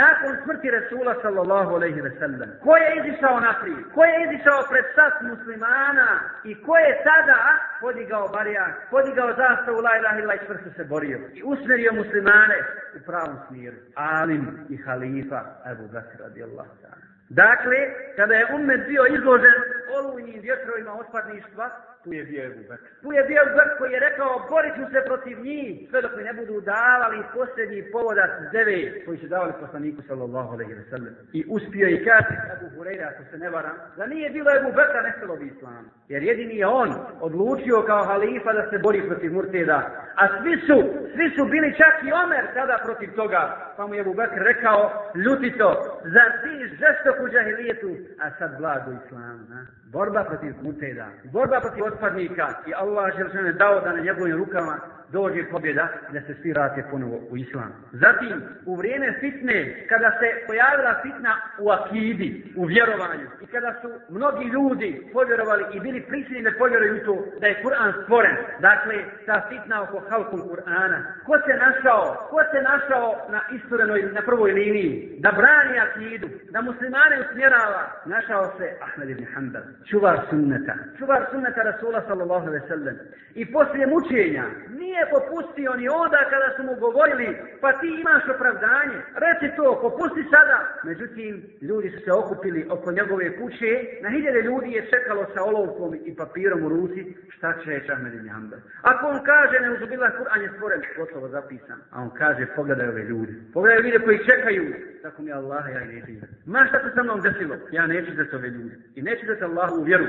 nakon smrti Resula sallallahu alaihi ve sellem. Ko je izišao naprijed? Ko je izišao pred sas muslimana? I ko je tada podigao barijak, podigao zastavu la ilaha illa i čvrsto se borio? I usmerio muslimane u pravom smjeru. Alim i halifa Ebu Bakr radijallahu ta'ala. Dakle, kada je ummet bio izložen olujnim vjetrovima otpadništva, tu je bio Ebu Bekr. Tu je bio Ebu Bekr koji je rekao, borit ću se protiv njih, sve dok mi ne budu davali posljednji povodac zeve koji su davali poslaniku sallallahu alaihi wa sallam. I uspio i kaže Ebu Hureyra, ako se ne varam, da nije bilo Ebu Bekra nestalo bi islam. Jer jedini je on odlučio kao halifa da se bori protiv Murteda. A svi su, svi su bili čak i Omer tada protiv toga. Pa mu je Ebu Bekr rekao, ljutito, za ti žestoku džahilijetu, a sad blago islam. Ne? Borba protiv Murteda, borba protiv otpadnika i Allah je žene dao da na njegovim rukama dođe pobjeda da se svi vrate ponovo u islam. Zatim, u vrijeme fitne, kada se pojavila fitna u akidi, u vjerovanju, i kada su mnogi ljudi povjerovali i bili prisili da povjeruju to da je Kur'an stvoren, dakle, ta fitna oko halkom Kur'ana, ko se našao, ko se našao na istorenoj, na prvoj liniji, da brani akidu, da muslimane usmjerava, našao se Ahmed ibn Hanbal, čuvar sunneta, čuvar sunneta Rasula sallallahu alaihi sallam. I poslije mučenja nije popustio ni onda kada su mu govorili pa ti imaš opravdanje, reci to, popusti sada. Međutim, ljudi su se okupili oko njegove kuće, na hiljade ljudi je čekalo sa olovkom i papirom u ruci šta će reći Ahmed ibn Hanbel. Ako on kaže ne uzubila Kur'an je stvoren, gotovo zapisan. A on kaže pogledaj ove ljudi, pogledaj ljudi koji čekaju. Tako mi Allah, ja neću Ma šta se sa mnom desilo? Ja neću da se ove ljudi. I neću da se Allahu vjeru.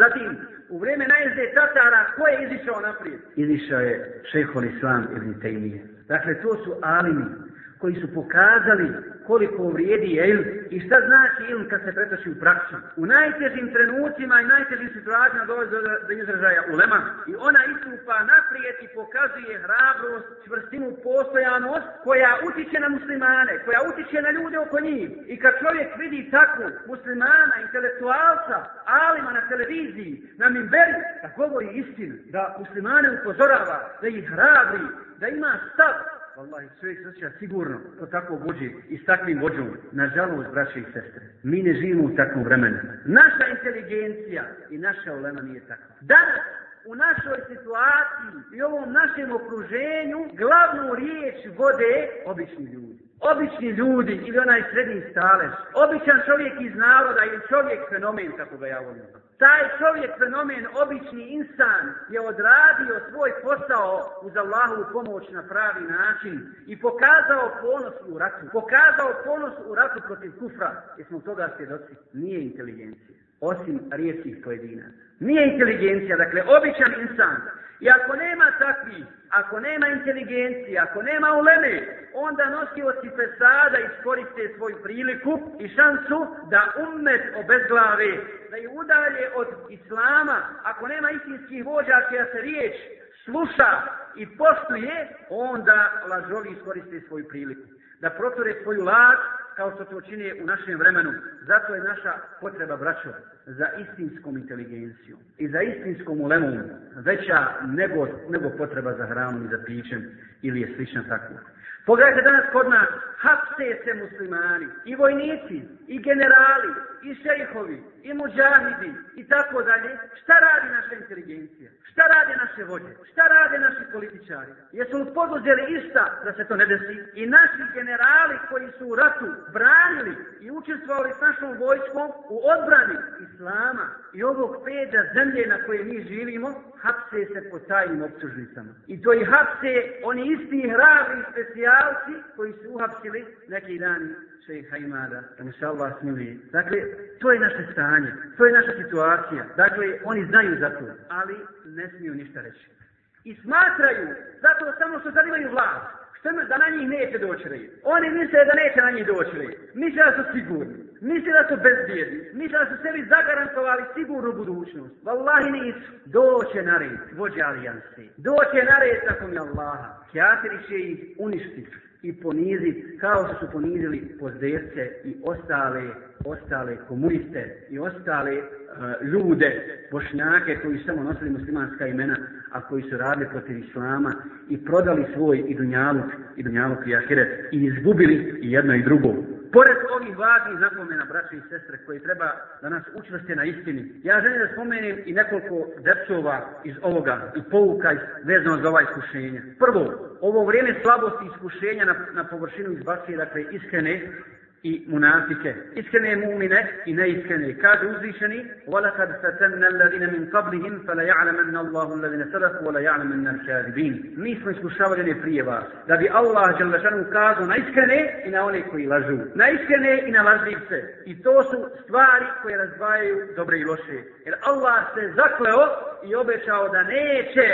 Zatim, u vrijeme najezde Tatara, ko je izišao naprijed? Izišao je šehol Islam ibn Tejmije. Dakle, to su alimi koji su pokazali koliko vrijedi ilm i šta znači ilm kad se pretoši u praksu. U najtežim trenucima i najtežim situacijama dolazi do, do izražaja ulema i ona istupa naprijed i pokazuje hrabrost čvrstinu postojanost koja utiče na muslimane, koja utiče na ljude oko njih. I kad čovjek vidi takvu muslimana, intelektualca, alima na televiziji, na mimberi, da govori istinu, da muslimane upozorava, da ih hrabri, da ima stav, Wallahi, čovjek se osjeća sigurno to tako vođe i s takvim vođom. Nažalost, braće i sestre, mi ne živimo u takvom vremenu. Naša inteligencija i naša ulema nije takva. Danas, u našoj situaciji i ovom našem okruženju glavnu riječ vode obični ljudi. Obični ljudi ili onaj srednji stalež. Običan čovjek iz naroda ili čovjek fenomen, kako ga ja volim. Taj čovjek fenomen, obični insan, je odradio svoj posao uz Allahovu pomoć na pravi način i pokazao ponos u ratu. Pokazao ponos u ratu protiv kufra. Jer smo toga svjedoci. Nije inteligencija osim rijetkih pojedina. Nije inteligencija, dakle, običan insan. I ako nema takvi, ako nema inteligencije, ako nema uleme, onda nosi od si pesada iskoriste svoju priliku i šansu da umet obezglave, da je udalje od islama, ako nema istinskih vođa koja se riječ sluša i postuje, onda lažovi iskoriste svoju priliku. Da proture svoju lag, kao što to čini u našem vremenu. Zato je naša potreba braćova za istinskom inteligencijom i za istinskom ulemom veća nego, nego potreba za hranom i za pićem ili je slična takva. Pogledajte danas kod nas, hapse se muslimani i vojnici i generali i šejhovi i muđahidi i tako dalje. Šta radi naša inteligencija? Šta rade naše vođe? Šta rade naši političari? Jesu li poduzeli išta da se to ne desi? I naši generali koji su u ratu branili i učestvovali s našom vojskom u odbrani iz islama i ovog peda zemlje na koje mi živimo, hapse se po tajnim optužnicama. I to i hapse oni isti hrabri specijalci koji su uhapsili neki dan šeha imada. E, inša Allah smili. Dakle, to je naše stanje, to je naša situacija. Dakle, oni znaju za to, ali ne smiju ništa reći. I smatraju, zato samo što zanimaju vlast, što da na njih neće doći red. Oni misle da neće na njih doći red. Misle da su sigurni. Misli da su bezbjedni. Misli da su sebi zagarantovali sigurnu budućnost. Wallahi nisu. Doće na red, vođe alijanse. Doće na red, tako mi Allaha. Kjateri će ih uništiti i poniziti kao što su ponizili pozderce i ostale ostale komuniste i ostale uh, ljude, bošnjake koji samo nosili muslimanska imena, a koji su radili protiv islama i prodali svoj i dunjaluk, i dunjaluk i ahiret i izgubili jedno i drugo. Pored ovih važnih napomena, braće i sestre, koje treba da nas učvrste na istini, ja želim da spomenem i nekoliko depsova iz ovoga i pouka vezano za ova iskušenja. Prvo, ovo vrijeme slabosti iskušenja na, na površinu izbacije, dakle, iskrene, i munafike, iskrene mu'mine i neiskrene. Kaže uzvišeni, وَلَقَدْ فَتَنَّ الَّذِينَ مِنْ قَبْلِهِمْ فَلَيَعْلَمَنَّ اللَّهُ الَّذِينَ سَرَكُ وَلَيَعْلَمَنَّ الْكَاذِبِينَ Mi smo iskušavali one prije vas, da bi Allah želešanu kazu na iskrene i na one koji lažu. Na iskrene i na lažljivce. I to su stvari koje razdvajaju dobre i loše. Jer Allah se zakleo i obećao da neće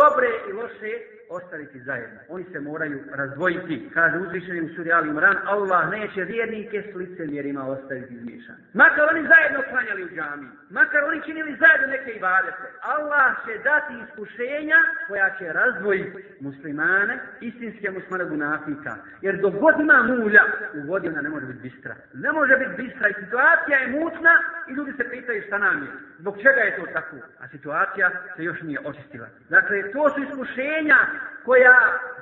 dobre i loše ostaviti zajedno. Oni se moraju razdvojiti. Kaže uzvišenim u suri Ali Imran, Allah neće vjernike s licemjerima ostaviti izmješan. Makar oni zajedno klanjali u džamiju makar oni činili zajedno neke ibadete, Allah će dati iskušenja koja će razvoji muslimane, istinske muslimane gunafika. Jer dok god ima mulja u vodi, ona ne može biti bistra. Ne može biti bistra i situacija je mutna i ljudi se pitaju šta nam je. Zbog čega je to tako? A situacija se još nije očistila. Dakle, to su iskušenja koja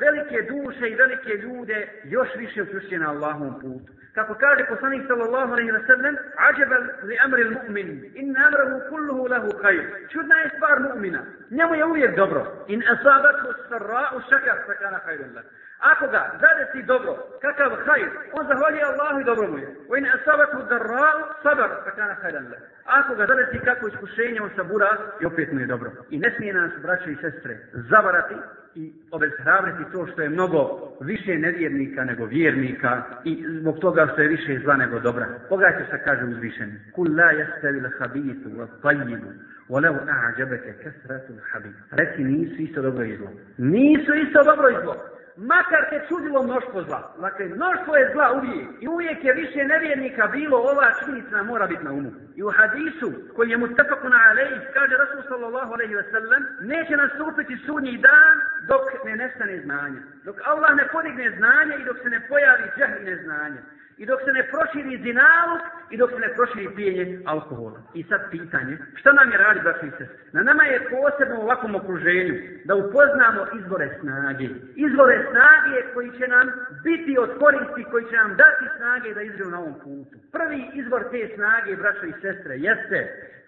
velike duše i velike ljude još više učušće na Allahom putu. كقتال قصني صلى الله عليه وسلم عجبا لأمر المؤمن إن أمره كله له خير شدنا إخبار مؤمنة نما يوي الجبرة إن أصابته السراء الشكر فكان خيرا له Ako ga zadesi dobro, kakav hajr, on zahvali Allahu i dobro mu je. U ina sabatu darrao, sabar, pa hajdan le. Ako ga zadesi kako iskušenje, on sabura i opet mu je dobro. I ne smije nas, braće i sestre, zavarati i obezhrabriti to što je mnogo više nevjernika nego vjernika i zbog toga što je više zla nego dobra. Pogledajte što kaže uzvišeni. Kul la jastavila habitu wa tajinu. Olevo a'đabete kasratu habitu. Reci nisu isto dobro i zlo. Nisu isto dobro i zlo makar te čudilo mnoštvo zla. Dakle, mnoštvo je zla uvijek. I uvijek je više nevjernika bilo, ova činjenica mora biti na umu. I u hadisu koji je mutafakun alejh, kaže Rasul sallallahu alejhi ve sellem, neće nastupiti sudnji dan dok ne nestane znanja. Dok Allah ne podigne znanje i dok se ne pojavi džahil neznanje. I dok se ne proširi zinalog i dok smo ne prošli pijenje alkohola. I sad pitanje, šta nam je radi, braći se? Na nama je posebno u ovakvom okruženju da upoznamo izvore snage. Izvore snage koji će nam biti od koristi, koji će nam dati snage da izrije na ovom putu. Prvi izvor te snage, braći i sestre, jeste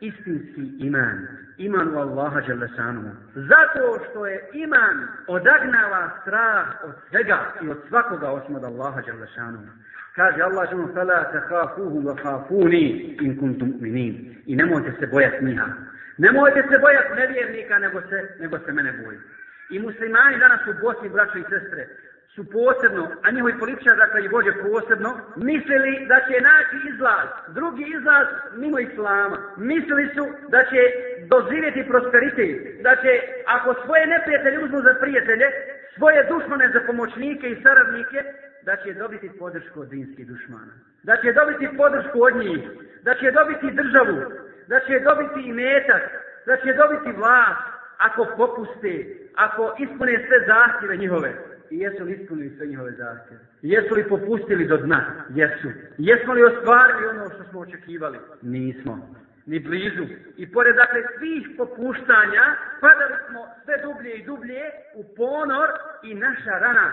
istinski iman. Iman u Allaha Đelešanu. Zato što je iman odagnava strah od svega i od svakoga osim od Allaha Đelešanu. Kaže Allah žemu, fela te hafuhu ve hafuni in kuntum minin. I nemojte se bojati njiha. Nemojte se bojati nevjernika, nego se, nego se mene boji. I muslimani danas u Bosni, braćo i sestre, su posebno, a njihovi političar, dakle i Bože posebno, mislili da će naći izlaz, drugi izlaz mimo Islama. Mislili su da će doživjeti prosperitet, da će ako svoje neprijatelje uzmu za prijatelje, svoje dušmane za pomoćnike i saradnike, da će dobiti podršku od dinskih dušmana. Da će dobiti podršku od njih. Da će dobiti državu. Da će dobiti i metak. Da će dobiti vlast. Ako popuste. Ako ispune sve zahtjeve njihove. I jesu li ispunili sve njihove zahtjeve? Jesu li popustili do dna? Jesu. Jesmo li ostvarili ono što smo očekivali? Nismo. Ni blizu. I pored dakle svih popuštanja, padali smo sve dublje i dublje u ponor i naša rana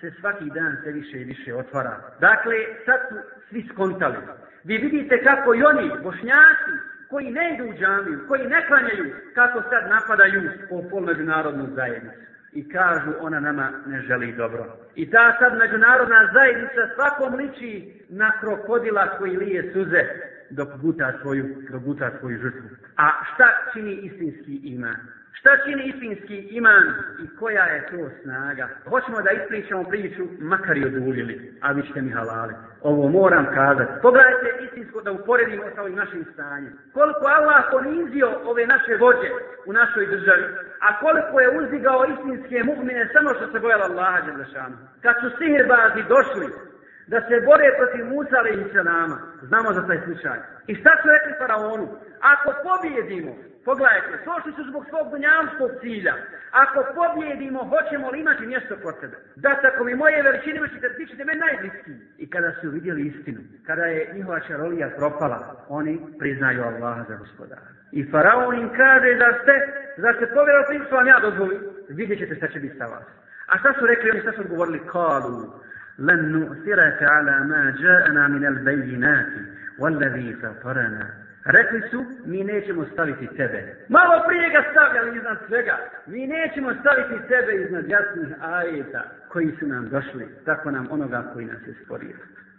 se svaki dan sve više i više otvara. Dakle, sad su svi skontali. Vi vidite kako i oni, bošnjaci, koji ne idu u džamiju, koji ne klanjaju, kako sad napadaju po pol međunarodnu zajednicu. I kažu, ona nama ne želi dobro. I ta sad međunarodna zajednica svakom liči na krokodila koji lije suze dok guta svoju, dok guta svoju žrtvu. A šta čini istinski iman? Šta čini istinski iman i koja je to snaga? Hoćemo da ispričamo priču, makar i odulili, a vi ćete mi halali. Ovo moram kazati. Pogledajte istinsko da uporedimo sa ovim našim stanjem. Koliko Allah ponizio ove naše vođe u našoj državi, a koliko je uzdigao istinske mu'mine samo što se bojala Allaha Đelešanu. Kad su sihirbazi došli, da se bore protiv Musa i Selama. Znamo za taj slučaj. I šta su rekli faraonu? Ako pobjedimo, pogledajte, sošli su zbog svog dunjanskog cilja. Ako pobjedimo, hoćemo li imati mjesto kod tebe? Da, tako mi moje veličine već ćete tičiti me najbliski. I kada su vidjeli istinu, kada je njihova čarolija propala, oni priznaju Allaha za gospodara. I faraon im kaže da ste, da ste povjerali tim što vam ja dozvoli, vidjet ćete šta će biti sa vas. A šta su rekli, oni šta su odgovorili? Kalu, لن نؤثرك على ما جاءنا من البينات والذي فطرنا Rekli su, mi nećemo staviti tebe. Malo prije ga stavljali iznad svega. Mi nećemo staviti tebe iznad jasnih ajeta koji su nam došli. Tako nam onoga koji nas je stvorio.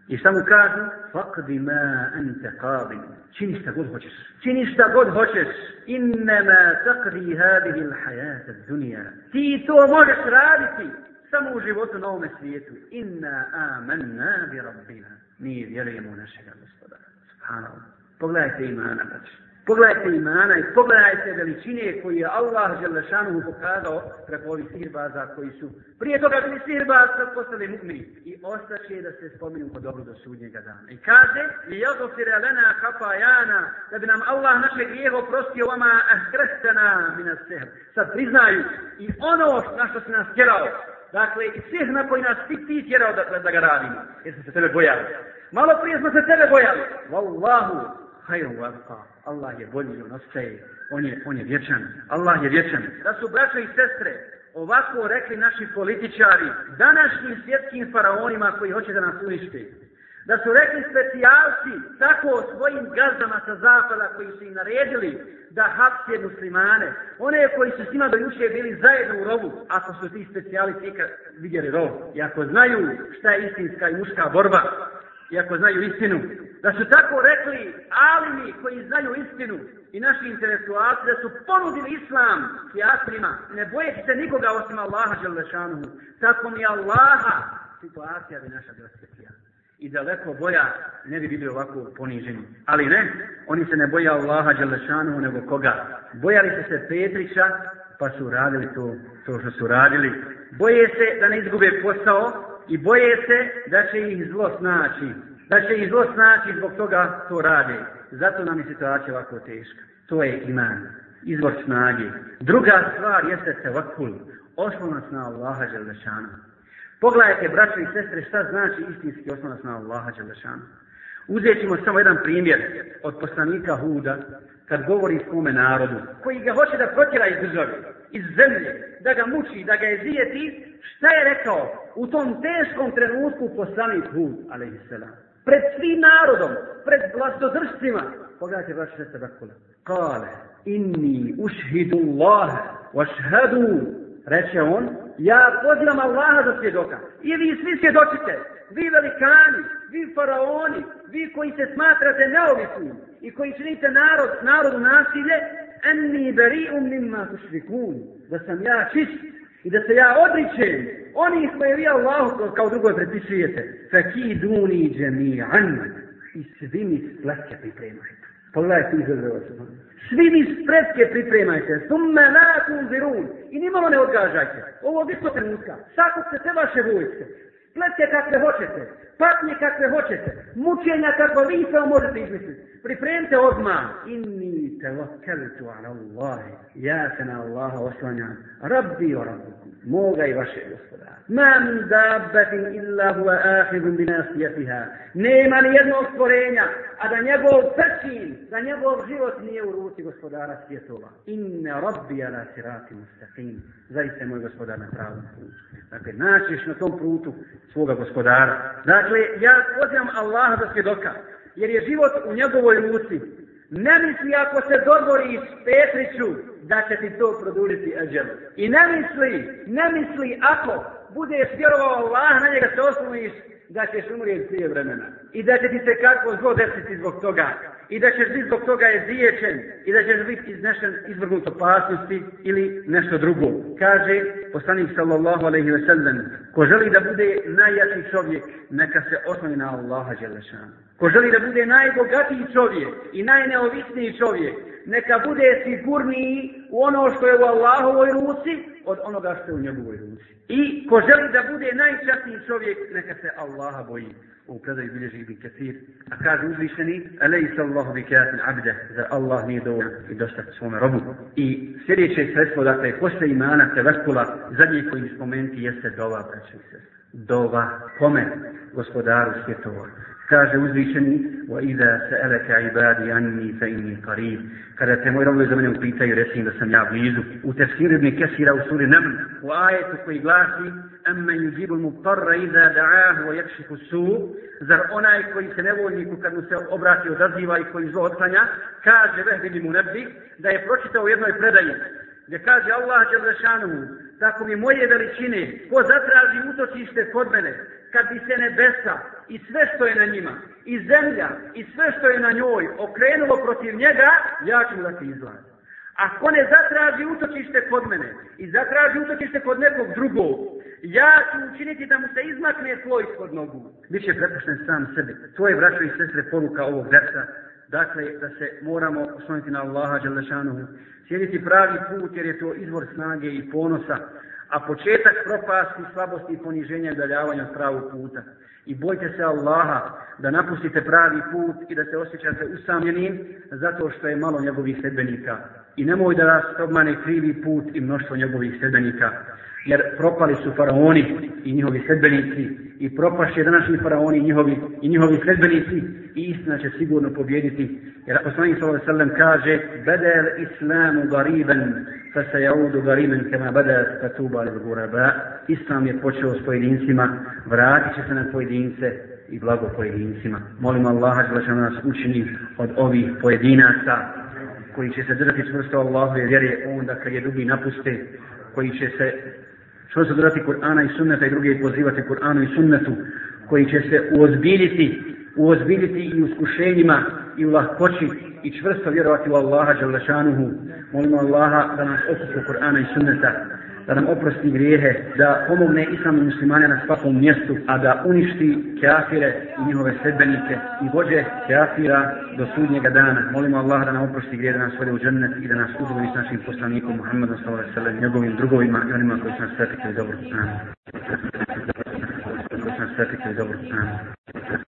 I šta mu kažu? Fakdi ma ente qabim. Čini šta god hoćeš. Čini šta god hoćeš. Innama takri hadihil hajata dunija. Ti to možeš raditi samo u životu na ovome svijetu. Inna amanna bi rabbina. Mi vjerujemo u našega gospodara. Subhanallah. Pogledajte imana, braći. Pogledajte imana i pogledajte veličine koji je Allah Želešanu pokazao preko ovih sirbaza koji su prije toga bili sirbaza postali mu'mini. I ostaće da se spominju po dobru do sudnjega dana. I kaže, jazofire lena kapa jana, da bi nam Allah naše grijeho prostio vama ahkrestana minas sehr. Sad priznaju i ono na što se nas tjerao, Dakle, i svih na koji nas ti tjerao da, da ga radimo. Jer smo se tebe bojali. Malo prije smo se tebe bojali. Wallahu, hajru vabqa. Allah je bolji on ostaje. On je, on je vječan. Allah je vječan. Da su braće i sestre ovako rekli naši političari današnjim svjetskim faraonima koji hoće da nas uništi da su rekli specijalci tako svojim gazdama sa zapada koji su im naredili da hapsije muslimane. One koji su s njima do juče bili zajedno u rovu, ako su ti specijalci ikad vidjeli rov, i ako znaju šta je istinska i muška borba, i ako znaju istinu, da su tako rekli alimi koji znaju istinu i naši intelektualci da su ponudili islam jasnima, ne boje se nikoga osim Allaha Đelešanuhu, tako mi Allaha situacija bi naša bila specijalna i daleko boja ne bi bili ovako poniženi. Ali ne, oni se ne boja Allaha Đelešanu nego koga. Bojali su se Petrića pa su radili to, to što su radili. Boje se da ne izgube posao i boje se da će ih zlo snaći. Da će ih zlo snaći zbog toga to rade. Zato nam je situacija ovako teška. To je iman, izvor snage. Druga stvar jeste se vakul. Osnovnost na Allaha Đelešanu. Pogledajte, braćo i sestre, šta znači istinski osnovna snaga Allaha Đelešana. Uzet ćemo samo jedan primjer od poslanika Huda, kad govori svome narodu, koji ga hoće da protjera iz države, iz zemlje, da ga muči, da ga ezijeti, šta je rekao u tom teškom trenutku poslanik Hud, alaihissalam, pred svim narodom, pred vlastodržcima, pogledajte vaš sestre Bakula, kale, inni ušhidu Allah, vašhadu Reče on, ja pozivam Allaha za svjedoka. I vi svi svjedočite. Vi velikani, vi faraoni, vi koji se smatrate neovisnim i koji činite narod, narodu nasilje, enni beri um nima tušrikun, da sam ja čist i da se ja odričem oni koje vi Allahu kao drugoj predpisujete. Fakiduni džemi anman i svi mi spletke pripremajte. Pogledajte izazova se. Svi mi spretke pripremajte. Summe la tunzirun. I nimalo ne odgažajte. Ovo je bitno trenutka. Sako se sve vaše vojske. Pletke kakve hoćete. Patnje kakve hoćete. Mučenja kakva vi se možete izmisliti. Pripremite odma. Inni te vakelitu ala Allahi. Ja se na Allaha oslanjam. Rabbi o Rabbi moga i vaše gospoda. Ma min dabbatin illa huwa ahidun bi nasiyatiha. Nema ni jednog stvorenja a da njegov pečin, da njegov život nije u ruci gospodara svjetova. Inna rabbi ala sirati mustaqim. Zaista moj gospodar na pravom putu. Dakle, naćiš na tom putu svoga gospodara. Dakle, ja pozivam Allaha da svjedoka, jer je život u njegovoj ruci. Ne misli ako se dobori s Petriću da će ti to produljiti Anđelu. I ne misli, ne misli ako budeš vjerovao Allah, na njega se osnoviš da ćeš umrijeti prije vremena. I da će ti se kako zlo desiti zbog toga. I da ćeš biti zbog toga je I da ćeš biti iznešen izvrgnut opasnosti ili nešto drugo. Kaže poslanik sallallahu alaihi ve sellem, ko želi da bude najjači čovjek, neka se osnovi na Allaha Đelešanu. Ko želi da bude najbogatiji čovjek i najneovisniji čovjek, neka bude sigurniji u ono što je u Allahovoj ruci od onoga što je u njegovoj ruci. I ko želi da bude najčastniji čovjek, neka se Allaha boji. U predaju bilježi bi kasir. A kaže uzvišeni, ale i sallahu bi kasir abde, za Allah nije dovoljno i dostat svome robu. I sljedeće sredstvo, dakle, posle imana se vrkula, zadnje koji mi spomenti jeste dova, braćni sest. Dova, kome? Gospodaru svjetovog kaže uzvišeni wa iza sa'alaka ibadi anni fa inni qarib kada te moj robovi za mene upitaju reci da sam ja blizu u tefsiru ibn kesira u suri naml u ajetu koji glasi amma yujibu al-muttara iza da'ahu wa yakshifu su zar onaj koji se nevoljniku kad mu se obrati odaziva i koji zlo otklanja kaže vehbi mu nebi da je pročitao u jednoj predaji gdje kaže Allah dželle šanu tako mi moje veličine ko zatraži utočište kod mene kad bi se nebesa i sve što je na njima, i zemlja i sve što je na njoj okrenulo protiv njega, ja ću mu dati izlaz. Ako ne zatraži utočište kod mene i zatraži utočište kod nekog drugog, ja ću učiniti da mu se izmakne tvoj ispod nogu. Biće prepušten sam sebe. To je, braćo i sestre, poruka ovog versa. Dakle, da se moramo osnoviti na Allaha Đelešanovu. Sjediti pravi put jer je to izvor snage i ponosa a početak propasti, slabosti i poniženja i udaljavanja od pravog puta. I bojte se Allaha da napustite pravi put i da se osjećate usamljenim zato što je malo njegovih sedbenika. I nemoj da vas obmane krivi put i mnoštvo njegovih sedbenika. Jer propali su faraoni i njihovi sedbenici i propašće današnji faraoni i njihovi, i njihovi sedbenici i istina će sigurno pobjediti. Jer poslanik sallallahu alejhi ve sellem kaže: "Bada al-islamu gariban, فَسَيَعُودُ غَرِيمًا كَمَا بَدَا فَتُوبَ الْغُرَبَا Islam je počeo s pojedincima, vratit će se na pojedince i blago pojedincima. Molim Allaha da će nas učini od ovih pojedinaca koji će se držati čvrsto Allahu jer vjeri onda kad je drugi napuste, koji će se čvrsto držati Kur'ana i sunneta i drugi pozivati Kur'anu i sunnetu, koji će se uozbiljiti, uozbiljiti i u skušenjima i u lahkoći i čvrsto vjerovati u Allaha Đalešanuhu. Molimo Allaha da nas osuče Kur'ana i Sunneta, da nam oprosti grijehe, da pomogne islamu muslimane na svakom mjestu, a da uništi kafire i njihove sedbenike i vođe kafira do sudnjega dana. Molimo Allah da nam oprosti grijehe, da nas vode u džennet i da nas uzvodi s našim poslanikom Muhammedom s.a.v. njegovim drugovima i onima koji su nas pretekli dobro. Amin. Koji su nas pretekli dobro. Amin.